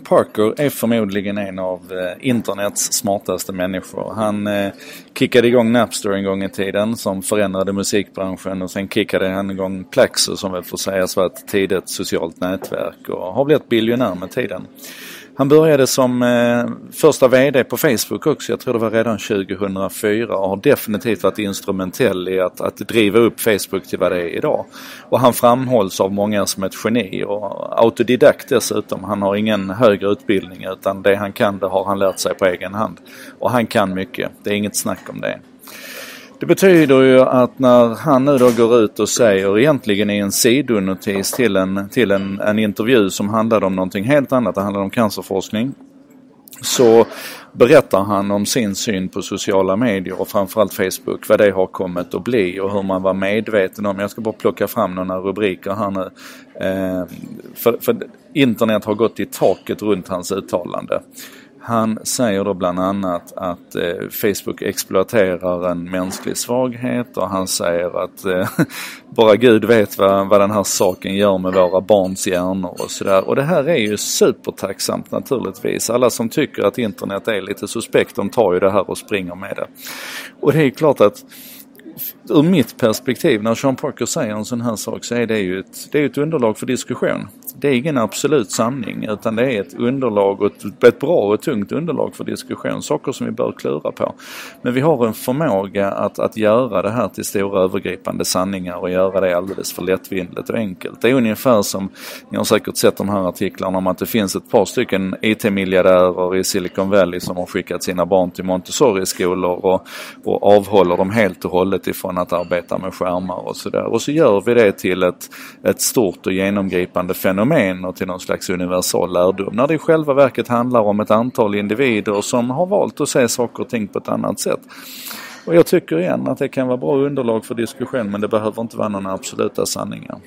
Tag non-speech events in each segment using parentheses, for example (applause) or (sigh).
Parker är förmodligen en av eh, internets smartaste människor. Han eh, kickade igång Napster en gång i tiden som förändrade musikbranschen och sen kickade han igång Plaxo som väl får sägas vara ett tidigt socialt nätverk och har blivit biljonär med tiden. Han började som eh, första VD på Facebook också, jag tror det var redan 2004 och har definitivt varit instrumentell i att, att driva upp Facebook till vad det är idag. Och han framhålls av många som ett geni och autodidakt dessutom. Han har ingen högre utbildning utan det han kan det har han lärt sig på egen hand. Och han kan mycket, det är inget snack om det. Det betyder ju att när han nu då går ut och säger egentligen i en sidonotis till en, till en, en intervju som handlade om någonting helt annat, det handlade om cancerforskning. Så berättar han om sin syn på sociala medier och framförallt Facebook, vad det har kommit att bli och hur man var medveten om. Jag ska bara plocka fram några rubriker här nu. Eh, för, för internet har gått i taket runt hans uttalande. Han säger då bland annat att eh, Facebook exploaterar en mänsklig svaghet och han säger att eh, (laughs) bara Gud vet vad, vad den här saken gör med våra barns hjärnor och sådär. Och det här är ju supertacksamt naturligtvis. Alla som tycker att internet är lite suspekt de tar ju det här och springer med det. Och det är klart att ur mitt perspektiv när Sean Parker säger en sån här sak så är det ju ett, det är ett underlag för diskussion det är ingen absolut sanning utan det är ett underlag och ett, ett bra och tungt underlag för diskussion. Saker som vi bör klura på. Men vi har en förmåga att, att göra det här till stora övergripande sanningar och göra det alldeles för lättvindigt och enkelt. Det är ungefär som, ni har säkert sett de här artiklarna om att det finns ett par stycken IT-miljardärer i Silicon Valley som har skickat sina barn till Montessori-skolor och, och avhåller dem helt och hållet ifrån att arbeta med skärmar och sådär. Och så gör vi det till ett, ett stort och genomgripande fenomen och till någon slags universal lärdom. När det i själva verket handlar om ett antal individer som har valt att se saker och ting på ett annat sätt. Och jag tycker igen att det kan vara bra underlag för diskussion men det behöver inte vara några absoluta sanningar.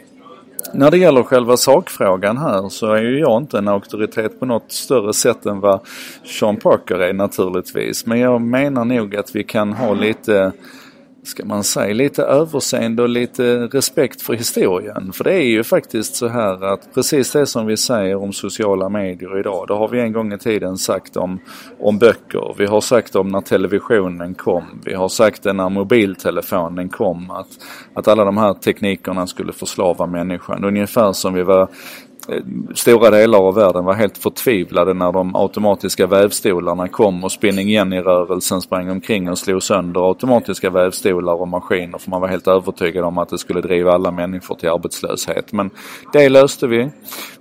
När det gäller själva sakfrågan här så är ju jag inte en auktoritet på något större sätt än vad Sean Parker är naturligtvis. Men jag menar nog att vi kan ha lite ska man säga, lite överseende och lite respekt för historien. För det är ju faktiskt så här att precis det som vi säger om sociala medier idag, det har vi en gång i tiden sagt om, om böcker. Vi har sagt om när televisionen kom. Vi har sagt det när mobiltelefonen kom. Att, att alla de här teknikerna skulle förslava människan. Ungefär som vi var Eh, stora delar av världen var helt förtvivlade när de automatiska vävstolarna kom och spinning Jenny-rörelsen sprang omkring och slog sönder automatiska vävstolar och maskiner för man var helt övertygad om att det skulle driva alla människor till arbetslöshet. Men det löste vi.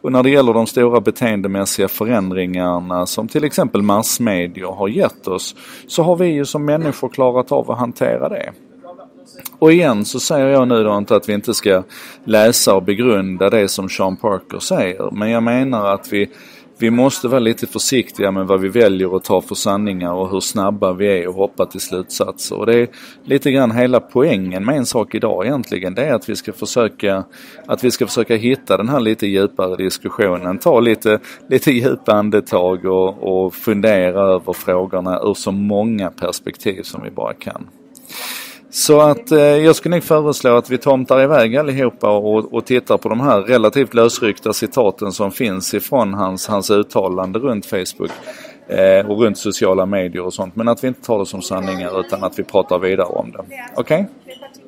Och när det gäller de stora beteendemässiga förändringarna som till exempel massmedier har gett oss så har vi ju som människor klarat av att hantera det. Och igen så säger jag nu då inte att vi inte ska läsa och begrunda det som Sean Parker säger. Men jag menar att vi, vi måste vara lite försiktiga med vad vi väljer att ta för sanningar och hur snabba vi är att hoppa till slutsatser. Och det är lite grann hela poängen med en sak idag egentligen. Det är att vi ska försöka, att vi ska försöka hitta den här lite djupare diskussionen. Ta lite, lite djupa andetag och, och fundera över frågorna ur så många perspektiv som vi bara kan. Så att eh, jag skulle nog föreslå att vi tomtar iväg allihopa och, och tittar på de här relativt lösryckta citaten som finns ifrån hans, hans uttalande runt Facebook eh, och runt sociala medier och sånt. Men att vi inte tar det som sanningar utan att vi pratar vidare om det. Okej? Okay?